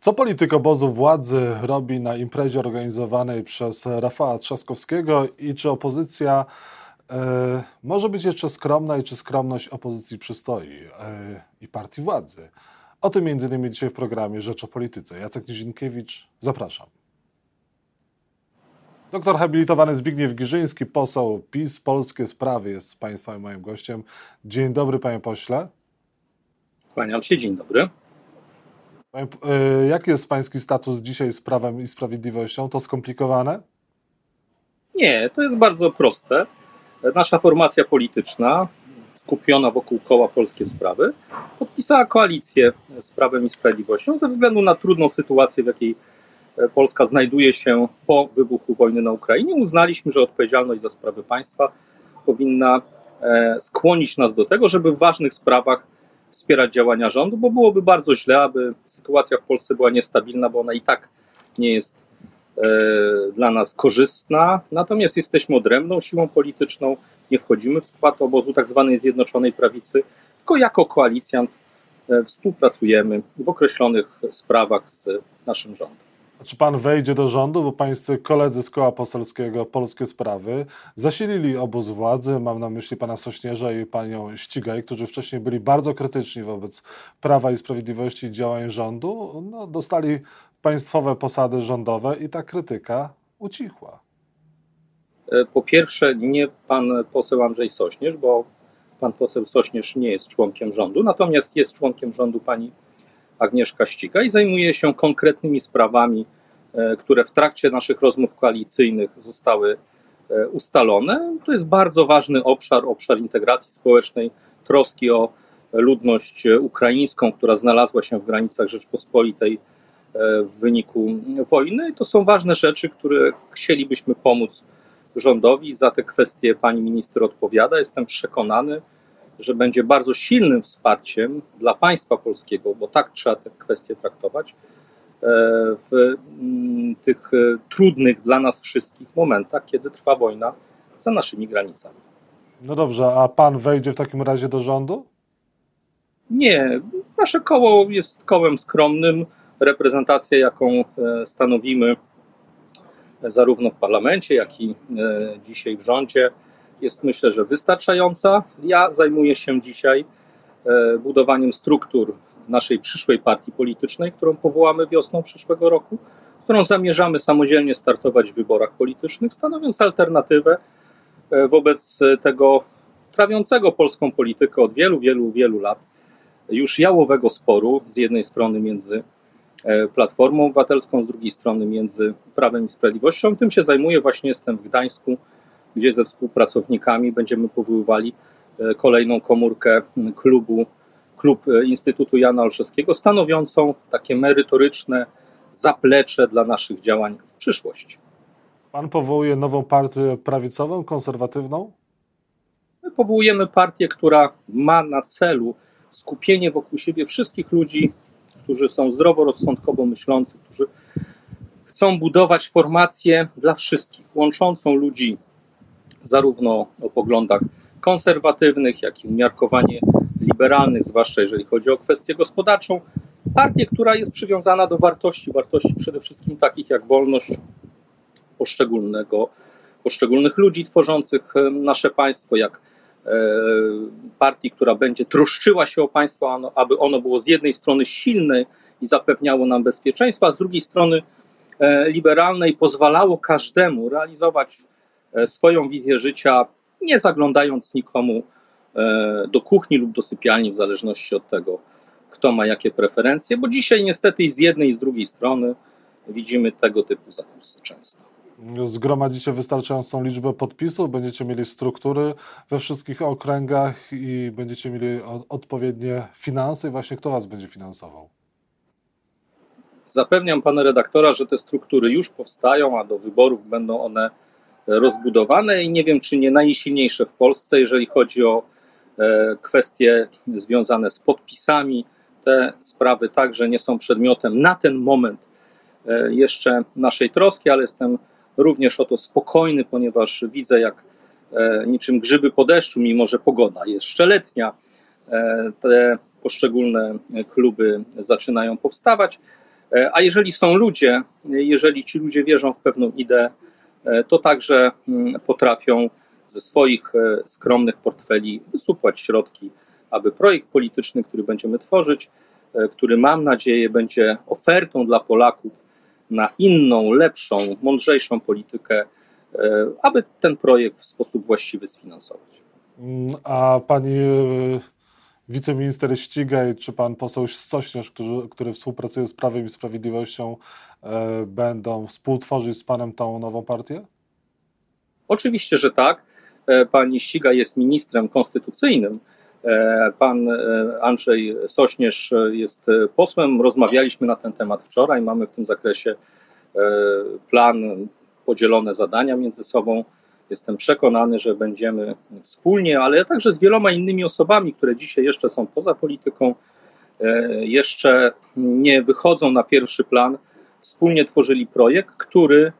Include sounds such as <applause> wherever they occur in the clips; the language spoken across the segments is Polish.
Co polityk obozu władzy robi na imprezie organizowanej przez Rafała Trzaskowskiego i czy opozycja y, może być jeszcze skromna i czy skromność opozycji przystoi y, i partii władzy? O tym innymi dzisiaj w programie Rzecz o Polityce. Jacek Nizinkiewicz, zapraszam. Doktor habilitowany Zbigniew Giżyński, poseł PiS, Polskie Sprawy jest z Państwa moim gościem. Dzień dobry, panie pośle. Kłaniam się, dzień dobry. Y, jaki jest pański status dzisiaj z Prawem i Sprawiedliwością? To skomplikowane? Nie, to jest bardzo proste. Nasza formacja polityczna, skupiona wokół koła Polskie Sprawy, podpisała koalicję z Prawem i Sprawiedliwością ze względu na trudną sytuację, w jakiej e, Polska znajduje się po wybuchu wojny na Ukrainie. Uznaliśmy, że odpowiedzialność za sprawy państwa powinna e, skłonić nas do tego, żeby w ważnych sprawach wspierać działania rządu, bo byłoby bardzo źle, aby sytuacja w Polsce była niestabilna, bo ona i tak nie jest e, dla nas korzystna. Natomiast jesteśmy odrębną siłą polityczną, nie wchodzimy w skład obozu tzw. Tak Zjednoczonej Prawicy, tylko jako koalicjant e, współpracujemy w określonych sprawach z naszym rządem. Czy pan wejdzie do rządu, bo pańscy koledzy z koła poselskiego Polskie Sprawy zasilili obóz władzy, mam na myśli pana Sośnierza i panią Ścigaj, którzy wcześniej byli bardzo krytyczni wobec Prawa i Sprawiedliwości i działań rządu, no, dostali państwowe posady rządowe i ta krytyka ucichła. E, po pierwsze, nie pan poseł Andrzej Sośnierz, bo pan poseł Sośnierz nie jest członkiem rządu, natomiast jest członkiem rządu pani Agnieszka Ściga i zajmuje się konkretnymi sprawami, e, które w trakcie naszych rozmów koalicyjnych zostały e, ustalone. To jest bardzo ważny obszar, obszar integracji społecznej, troski o ludność ukraińską, która znalazła się w granicach Rzeczpospolitej e, w wyniku wojny. To są ważne rzeczy, które chcielibyśmy pomóc rządowi. Za te kwestie pani minister odpowiada. Jestem przekonany, że będzie bardzo silnym wsparciem dla państwa polskiego, bo tak trzeba te kwestie traktować, e, w mm, tych e, trudnych dla nas wszystkich momentach, kiedy trwa wojna za naszymi granicami. No dobrze, a pan wejdzie w takim razie do rządu? Nie, nasze koło jest kołem skromnym. Reprezentacja, jaką e, stanowimy zarówno w parlamencie, jak i dzisiaj w rządzie, jest myślę, że wystarczająca. Ja zajmuję się dzisiaj e, budowaniem struktur naszej przyszłej partii politycznej, którą powołamy wiosną przyszłego roku, którą zamierzamy samodzielnie startować w wyborach politycznych, stanowiąc alternatywę e, wobec tego trawiącego polską politykę od wielu, wielu, wielu lat już jałowego sporu z jednej strony między e, Platformą Obywatelską, z drugiej strony między Prawem i Sprawiedliwością. Tym się zajmuję, właśnie jestem w Gdańsku gdzie ze współpracownikami będziemy powoływali e, kolejną komórkę klubu, klub e, Instytutu Jana Olszewskiego, stanowiącą takie merytoryczne zaplecze dla naszych działań w przyszłości. Pan powołuje nową partię prawicową, konserwatywną? My powołujemy partię, która ma na celu skupienie wokół siebie wszystkich ludzi, którzy są zdroworozsądkowo myślący, którzy chcą budować formację dla wszystkich, łączącą ludzi zarówno o poglądach konserwatywnych, jak i umiarkowanie liberalnych, zwłaszcza jeżeli chodzi o kwestię gospodarczą. Partię, która jest przywiązana do wartości, wartości przede wszystkim takich jak wolność poszczególnego, poszczególnych ludzi tworzących nasze państwo, jak e, partii, która będzie troszczyła się o państwo, aby ono było z jednej strony silne i zapewniało nam bezpieczeństwo, a z drugiej strony e, liberalne i pozwalało każdemu realizować swoją wizję życia, nie zaglądając nikomu e, do kuchni lub do sypialni, w zależności od tego, kto ma jakie preferencje, bo dzisiaj niestety i z jednej i z drugiej strony widzimy tego typu zakusy często. Zgromadzicie wystarczającą liczbę podpisów, będziecie mieli struktury we wszystkich okręgach i będziecie mieli odpowiednie finanse i właśnie kto was będzie finansował? Zapewniam pana redaktora, że te struktury już powstają, a do wyborów będą one rozbudowane i nie wiem, czy nie najsilniejsze w Polsce, jeżeli chodzi o e, kwestie związane z podpisami. Te sprawy także nie są przedmiotem na ten moment e, jeszcze naszej troski, ale jestem również o to spokojny, ponieważ widzę, jak e, niczym grzyby po deszczu, mimo że pogoda jeszcze letnia, te poszczególne kluby zaczynają powstawać. A jeżeli są ludzie, jeżeli ci ludzie wierzą w pewną ideę, to także mm, potrafią ze swoich e, skromnych portfeli wysupłać środki, aby projekt polityczny, który będziemy tworzyć, który mam nadzieję będzie ofertą dla Polaków na inną, lepszą, mądrzejszą politykę, aby ten projekt w sposób właściwy sfinansować. Mm, a pani wiceminister Ścigaj czy pan poseł Sośnierz, który, który współpracuje z Prawem i Sprawiedliwością, e, będą współtworzyć z panem tą nową partię? Oczywiście, że tak. E, pani Ściga jest ministrem konstytucyjnym. E, pan Andrzej Sośnierz jest posłem. Rozmawialiśmy na ten temat wczoraj. Mamy w tym zakresie plan, podzielone zadania między sobą. Jestem przekonany, że będziemy wspólnie, ale także z wieloma innymi osobami, które dzisiaj jeszcze są poza polityką, e, jeszcze nie wychodzą na pierwszy plan, wspólnie tworzyli projekt, który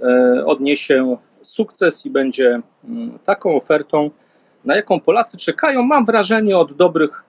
e, odniesie sukces i będzie mm, taką ofertą, na jaką Polacy czekają, mam wrażenie, od dobrych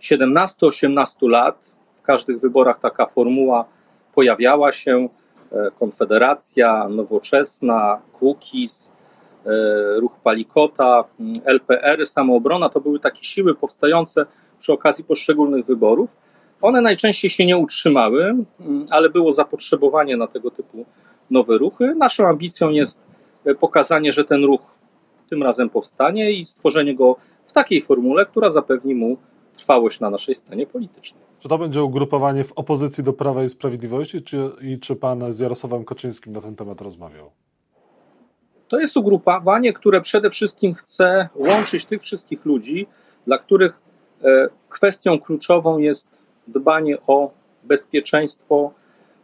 17-18 e, lat. W każdych wyborach taka formuła pojawiała się. E, Konfederacja, Nowoczesna, Kukiz, e, Ruch Palikota, LPR, Samoobrona to były takie siły powstające przy okazji poszczególnych wyborów. One najczęściej się nie utrzymały, ale było zapotrzebowanie na tego typu nowe ruchy. Naszą ambicją jest e, pokazanie, że ten ruch tym razem powstanie i stworzenie go w takiej formule, która zapewni mu trwałość na naszej scenie politycznej. Czy to będzie ugrupowanie w opozycji do Prawa i Sprawiedliwości, czy, i czy pan z Jarosławem Kaczyńskim na ten temat rozmawiał? To jest ugrupowanie, które przede wszystkim chce łączyć tych wszystkich ludzi, dla których e, kwestią kluczową jest dbanie o bezpieczeństwo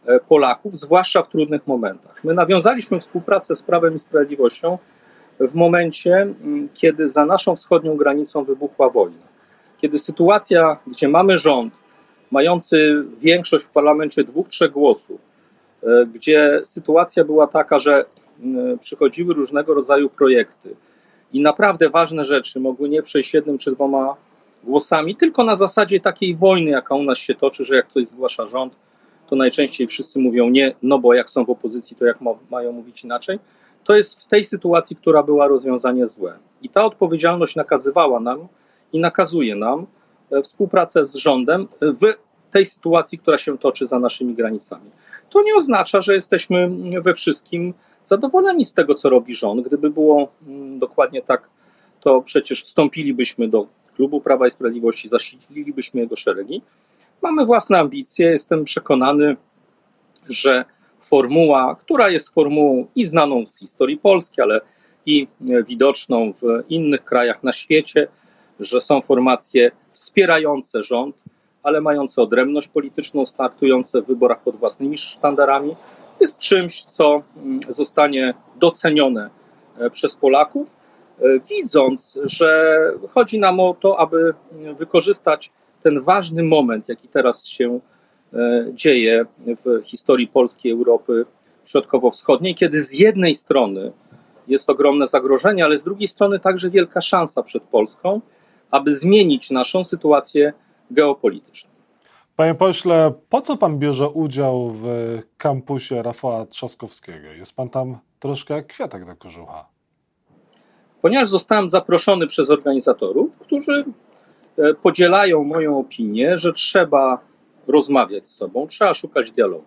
e, Polaków, zwłaszcza w trudnych momentach. My nawiązaliśmy współpracę z Prawem i Sprawiedliwością w momencie, kiedy za naszą wschodnią granicą wybuchła wojna. Kiedy sytuacja, gdzie mamy rząd, mający większość w parlamencie dwóch, trzech głosów, e, gdzie sytuacja była taka, że przychodziły różnego rodzaju projekty i naprawdę ważne rzeczy mogły nie przejść jednym czy dwoma głosami, tylko na zasadzie takiej wojny, jaka u nas się toczy, że jak coś zgłasza rząd, to najczęściej wszyscy mówią nie, no bo jak są w opozycji, to jak mają mówić inaczej. To jest w tej sytuacji, która była rozwiązanie złe. I ta odpowiedzialność nakazywała nam i nakazuje nam E, współpracę z rządem w tej sytuacji, która się toczy za naszymi granicami. To nie oznacza, że jesteśmy we wszystkim zadowoleni z tego, co robi rząd. Gdyby było mm, dokładnie tak, to przecież wstąpilibyśmy do klubu Prawa i Sprawiedliwości, zasililibyśmy jego szeregi. Mamy własne ambicje. Jestem przekonany, że formuła, która jest formułą i znaną z historii Polski, ale i widoczną w innych krajach na świecie, że są formacje wspierające rząd, ale mające odrębność polityczną, startujące w wyborach pod własnymi sztandarami, jest czymś, co mm, zostanie docenione e, przez Polaków, e, widząc, że chodzi nam o to, aby wykorzystać ten ważny moment, jaki teraz się e, dzieje w historii Polskiej Europy Środkowo-Wschodniej, kiedy z jednej strony jest ogromne zagrożenie, ale z drugiej strony także wielka szansa przed Polską aby zmienić naszą sytuację geopolityczną. Panie pośle, po co pan bierze udział w kampusie Rafała Trzaskowskiego? Jest pan tam troszkę jak kwiatek do kożucha. Ponieważ zostałem zaproszony przez organizatorów, którzy e, podzielają moją opinię, że trzeba rozmawiać z sobą, trzeba szukać dialogu.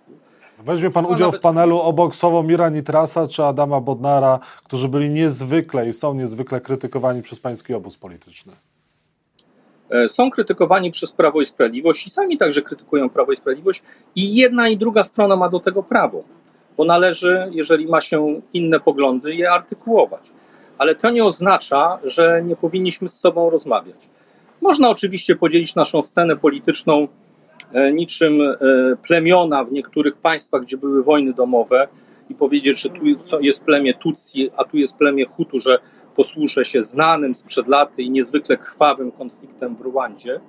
Weźmie pan udział w panelu obok Sławomira Nitrasa czy Adama Bodnara, którzy byli niezwykle i są niezwykle krytykowani przez pański obóz polityczny. E, są krytykowani przez Prawo i Sprawiedliwość i sami także krytykują Prawo i Sprawiedliwość i jedna i druga strona ma do tego prawo, bo należy, jeżeli ma się inne poglądy, je artykułować. Ale to nie oznacza, że nie powinniśmy z sobą rozmawiać. Można oczywiście podzielić naszą scenę polityczną e, niczym e, plemiona w niektórych państwach, gdzie były wojny domowe i powiedzieć, że tu jest plemię Tutsi, a tu jest plemię Hutu, że posłużę się znanym sprzed laty i niezwykle krwawym konfliktem w Ruandzie,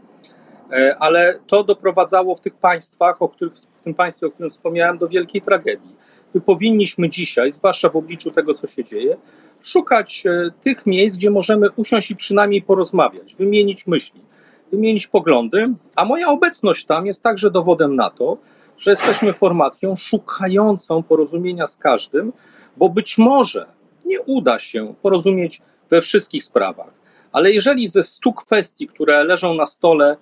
e, ale to doprowadzało w tych państwach, o których, w tym państwie, o którym wspomniałem, do wielkiej tragedii. My powinniśmy dzisiaj, zwłaszcza w obliczu tego, co się dzieje, szukać e, tych miejsc, gdzie możemy usiąść i przynajmniej porozmawiać, wymienić myśli, wymienić poglądy, a moja obecność tam jest także dowodem na to, że jesteśmy formacją szukającą porozumienia z każdym, bo być może nie uda się porozumieć we wszystkich sprawach. Ale jeżeli ze stu kwestii, które leżą na stole,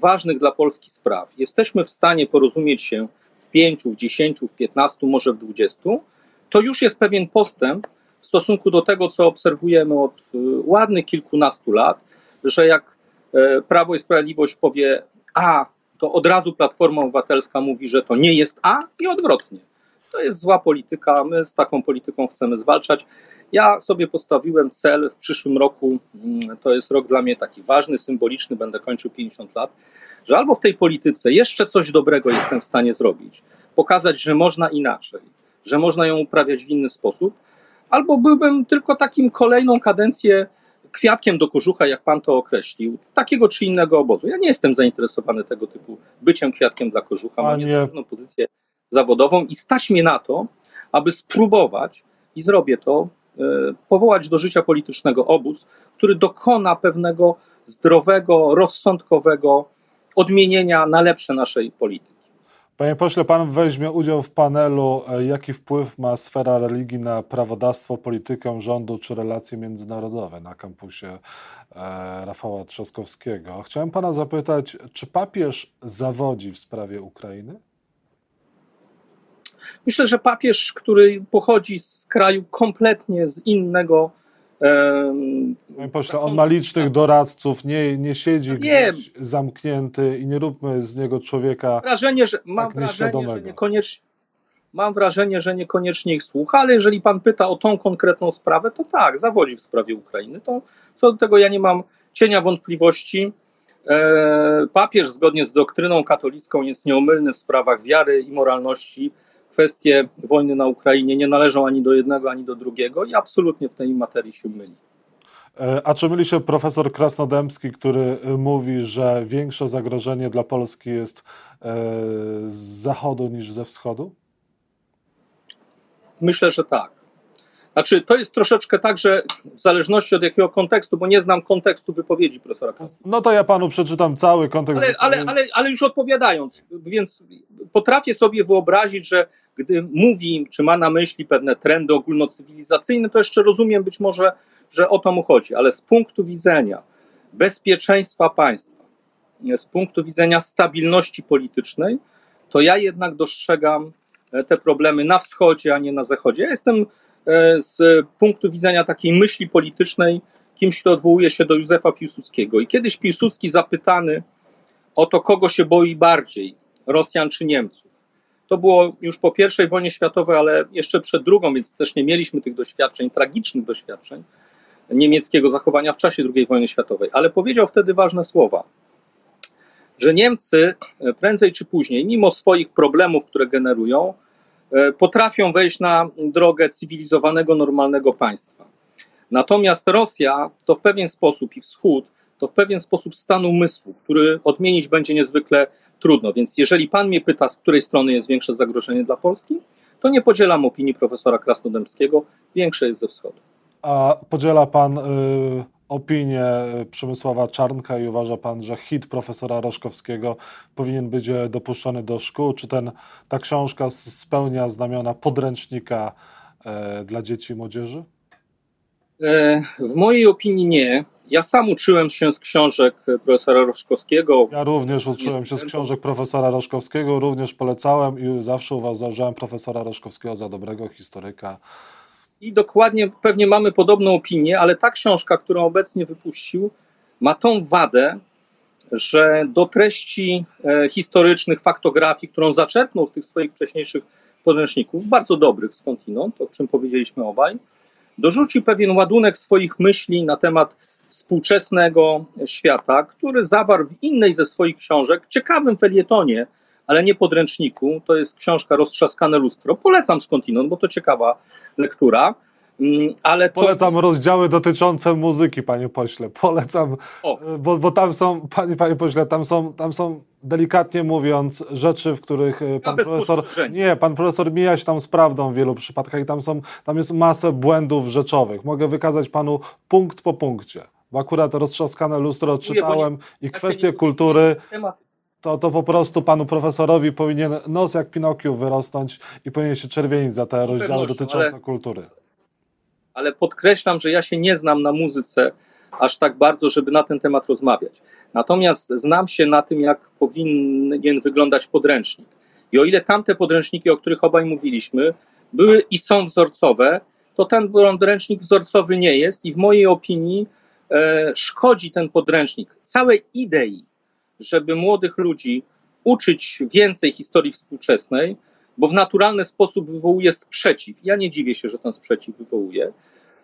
ważnych dla Polski spraw, jesteśmy w stanie porozumieć się w pięciu, w dziesięciu, w piętnastu, może w dwudziestu, to już jest pewien postęp w stosunku do tego, co obserwujemy od y, ładnych kilkunastu lat, że jak e, Prawo i Sprawiedliwość powie A, to od razu Platforma Obywatelska mówi, że to nie jest A i odwrotnie. To jest zła polityka, my z taką polityką chcemy zwalczać. Ja sobie postawiłem cel w przyszłym roku, mm, to jest rok dla mnie taki ważny, symboliczny, będę kończył 50 lat, że albo w tej polityce jeszcze coś dobrego jestem w stanie zrobić, pokazać, że można inaczej, że można ją uprawiać w inny sposób, albo byłbym tylko takim kolejną kadencję kwiatkiem do kożucha, jak pan to określił, takiego czy innego obozu. Ja nie jestem zainteresowany tego typu byciem kwiatkiem dla kożucha, mam niezależną pozycję zawodową i stać mnie na to, aby spróbować, i zrobię to, e, powołać do życia politycznego obóz, który dokona pewnego zdrowego, rozsądkowego odmienienia na lepsze naszej polityki. Panie pośle, pan weźmie udział w panelu, e, jaki wpływ ma sfera religii na prawodawstwo, politykę rządu czy relacje międzynarodowe na kampusie e, Rafała Trzaskowskiego. Chciałem pana zapytać, czy papież zawodzi w sprawie Ukrainy? Myślę, że papież, który pochodzi z kraju kompletnie z innego Panie pośle, on ma licznych doradców, nie, nie siedzi nie. gdzieś zamknięty i nie róbmy z niego człowieka wrażenie, że, Mam tak wrażenie, że niekoniecznie, mam wrażenie, że niekoniecznie ich słucha, ale jeżeli pan pyta o tą konkretną sprawę, to tak, zawodzi w sprawie Ukrainy. To co do tego ja nie mam cienia wątpliwości. E, papież zgodnie z doktryną katolicką jest nieomylny w sprawach wiary i moralności kwestie wojny na Ukrainie nie należą ani do jednego, ani do drugiego i absolutnie w tej materii się myli. E, a czy myli się profesor Krasnodębski, który e, mówi, że większe zagrożenie dla Polski jest e, z zachodu niż ze wschodu? Myślę, że tak. Znaczy, to jest troszeczkę tak, że w zależności od jakiego kontekstu, bo nie znam kontekstu wypowiedzi profesora Krasnodębskiego. No to ja panu przeczytam cały kontekst. Ale, ale, ale, ale już odpowiadając, więc potrafię sobie wyobrazić, że gdy mówi, czy ma na myśli pewne trendy ogólnocywilizacyjne, to jeszcze rozumiem być może, że o to mu chodzi, ale z punktu widzenia bezpieczeństwa państwa, z punktu widzenia stabilności politycznej, to ja jednak dostrzegam te problemy na wschodzie, a nie na zachodzie. Ja jestem z punktu widzenia takiej myśli politycznej kimś, kto odwołuje się do Józefa Piłsudskiego. I kiedyś Piłsudski zapytany o to, kogo się boi bardziej, Rosjan czy Niemców, to było już po I wojnie światowej, ale jeszcze przed drugą, więc też nie mieliśmy tych doświadczeń, tragicznych doświadczeń niemieckiego zachowania w czasie II wojny światowej. Ale powiedział wtedy ważne słowa, że Niemcy e, prędzej czy później, mimo swoich problemów, które generują, e, potrafią wejść na drogę cywilizowanego, normalnego państwa. Natomiast Rosja to w pewien sposób i Wschód to w pewien sposób stan umysłu, który odmienić będzie niezwykle trudno. Więc jeżeli pan mnie pyta, z której strony jest większe zagrożenie dla Polski, to nie podzielam opinii profesora Krasnodębskiego, większe jest ze wschodu. A podziela pan y, opinię Przemysława Czarnka i uważa pan, że hit profesora Roszkowskiego powinien być e, dopuszczony do szkół? Czy ten, ta książka spełnia znamiona podręcznika y, dla dzieci i młodzieży? E, w mojej opinii nie. Ja sam uczyłem się z książek profesora Roszkowskiego. Ja również uczyłem się z książek profesora Roszkowskiego, również polecałem i zawsze uważałem profesora Roszkowskiego za dobrego historyka. I dokładnie pewnie mamy podobną opinię, ale ta książka, którą obecnie wypuścił, ma tą wadę, że do treści e, historycznych, faktografii, którą zaczerpnął z tych swoich wcześniejszych podręczników, bardzo dobrych skądinąd, o czym powiedzieliśmy obaj, dorzucił pewien ładunek swoich myśli na temat współczesnego świata, który zawarł w innej ze swoich książek, ciekawym felietonie, ale nie podręczniku. To jest książka Roztrzaskane lustro. Polecam skądinąd, bo to ciekawa lektura. Mm, ale to... Polecam rozdziały dotyczące muzyki, panie pośle. Polecam, bo, bo tam są, panie, panie pośle, tam są, tam są delikatnie mówiąc rzeczy, w których e, pan profesor. Nie, pan profesor mija się tam z prawdą w wielu przypadkach i tam są, tam jest masę błędów rzeczowych. Mogę wykazać panu punkt po punkcie. Bo akurat roztrzaskane lustro czytałem i kwestie kultury. Temat To, to po prostu panu profesorowi powinien nos jak Pinokiu wyrosnąć i powinien się czerwienić za te rozdziały dotyczące ale- kultury. ale podkreślam, że ja się nie znam na muzyce aż tak bardzo, żeby na ten temat rozmawiać. Natomiast znam się na tym, jak powinien wyglądać podręcznik. I o ile tamte podręczniki, o których obaj mówiliśmy, były i są wzorcowe, to ten podręcznik wzorcowy nie jest i w mojej opinii e, szkodzi ten podręcznik całej idei, żeby młodych ludzi uczyć więcej historii współczesnej, bo w naturalny sposób wywołuje sprzeciw. Ja nie dziwię się, że ten sprzeciw wywołuje.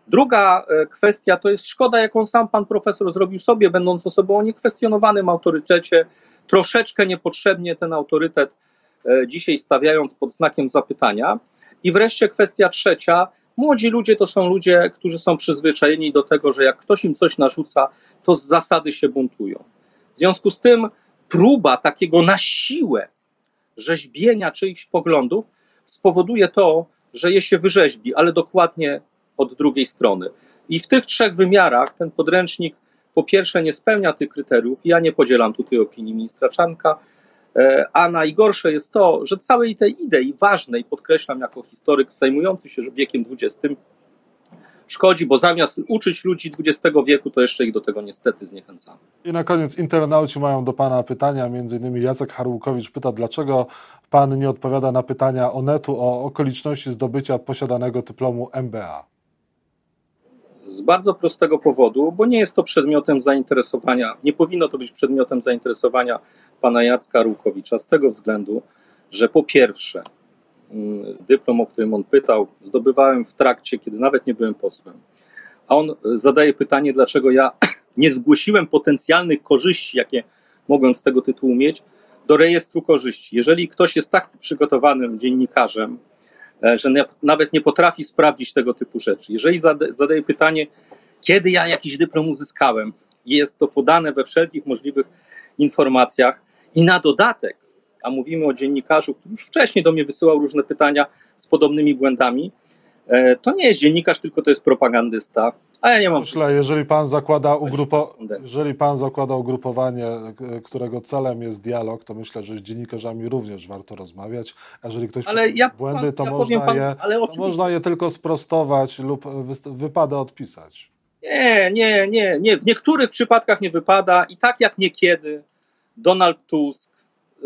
Druga e, kwestia to jest szkoda, jaką sam pan profesor zrobił sobie, będąc osobą o niekwestionowanym autorytecie, troszeczkę niepotrzebnie ten autorytet e, dzisiaj stawiając pod znakiem zapytania. I wreszcie kwestia trzecia. Młodzi ludzie to są ludzie, którzy są przyzwyczajeni do tego, że jak ktoś im coś narzuca, to z zasady się buntują. W związku z tym próba takiego na siłę rzeźbienia czyichś poglądów spowoduje to, że je się wyrzeźbi, ale dokładnie od drugiej strony. I w tych trzech wymiarach ten podręcznik po pierwsze nie spełnia tych kryteriów. Ja nie podzielam tutaj opinii ministra Czanka, e, a najgorsze jest to, że całej tej idei ważnej, podkreślam jako historyk zajmujący się wiekiem XX, szkodzi, bo zamiast uczyć ludzi XX wieku, to jeszcze ich do tego niestety zniechęcamy. I na koniec internauci mają do pana pytania, między innymi Jacek Harłukowicz pyta, dlaczego pan nie odpowiada na pytania Onetu o okoliczności zdobycia posiadanego dyplomu MBA. Z bardzo prostego powodu, bo nie jest to przedmiotem zainteresowania, nie powinno to być przedmiotem zainteresowania pana Jacka Rukowicza, z tego względu, że po pierwsze, dyplom, o którym on pytał, zdobywałem w trakcie, kiedy nawet nie byłem posłem. A on zadaje pytanie, dlaczego ja <clears throat> nie zgłosiłem potencjalnych korzyści, jakie mogłem z tego tytułu mieć, do rejestru korzyści. Jeżeli ktoś jest tak przygotowanym dziennikarzem, e, że nawet nie potrafi sprawdzić tego typu rzeczy. Jeżeli zada- zadaje pytanie, kiedy ja jakiś dyplom uzyskałem, jest to podane we wszelkich możliwych informacjach i na dodatek, a mówimy o dziennikarzu, który już wcześniej do mnie wysyłał różne pytania z podobnymi błędami, e, to nie jest dziennikarz, tylko to jest propagandysta, a ja nie mam... Myślę, jeżeli pan zakłada, ugrupo... Jeżeli pan zakłada ugrupowanie, k- którego celem jest dialog, to myślę, że z dziennikarzami również warto rozmawiać. A jeżeli ktoś Ale ja, błędy, to ja można, panu, je, to można je tylko sprostować lub wyst- wypada odpisać. Nie, nie, nie, nie. W niektórych przypadkach nie wypada i tak jak niekiedy Donald Tusk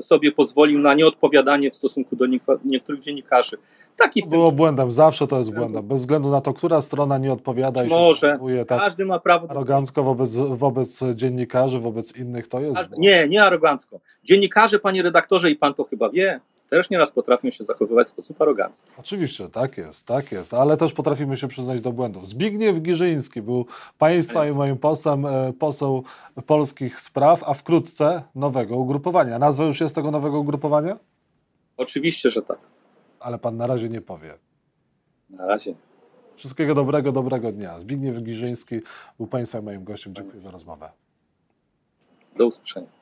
sobie pozwolił na nieodpowiadanie w stosunku do niektórych dziennikarzy. Taki w Było błędem, zawsze to jest błędem. Bez względu na to, która strona nie odpowiada i się Może. zachowuje tak każdy ma prawo arogancko wobec, wobec dziennikarzy, wobec innych, to jest Każdy-. Nie, nie arogancko. Dziennikarze, panie redaktorze, i pan to chyba wie, też nieraz potrafią się zachowywać w sposób arogancki. Oczywiście, tak jest, tak jest, ale też potrafimy się przyznać do błędów. Zbigniew Giżyński był państwa i moim posłem, e, poseł polskich spraw, a wkrótce nowego ugrupowania. Nazwa już jest tego nowego ugrupowania? Oczywiście, że tak. Ale pan na razie nie powie. Na razie. Wszystkiego dobrego, dobrego dnia. Zbigniew Giżyński był państwa i moim gościem. Dziękuję za rozmowę. Do usłyszenia.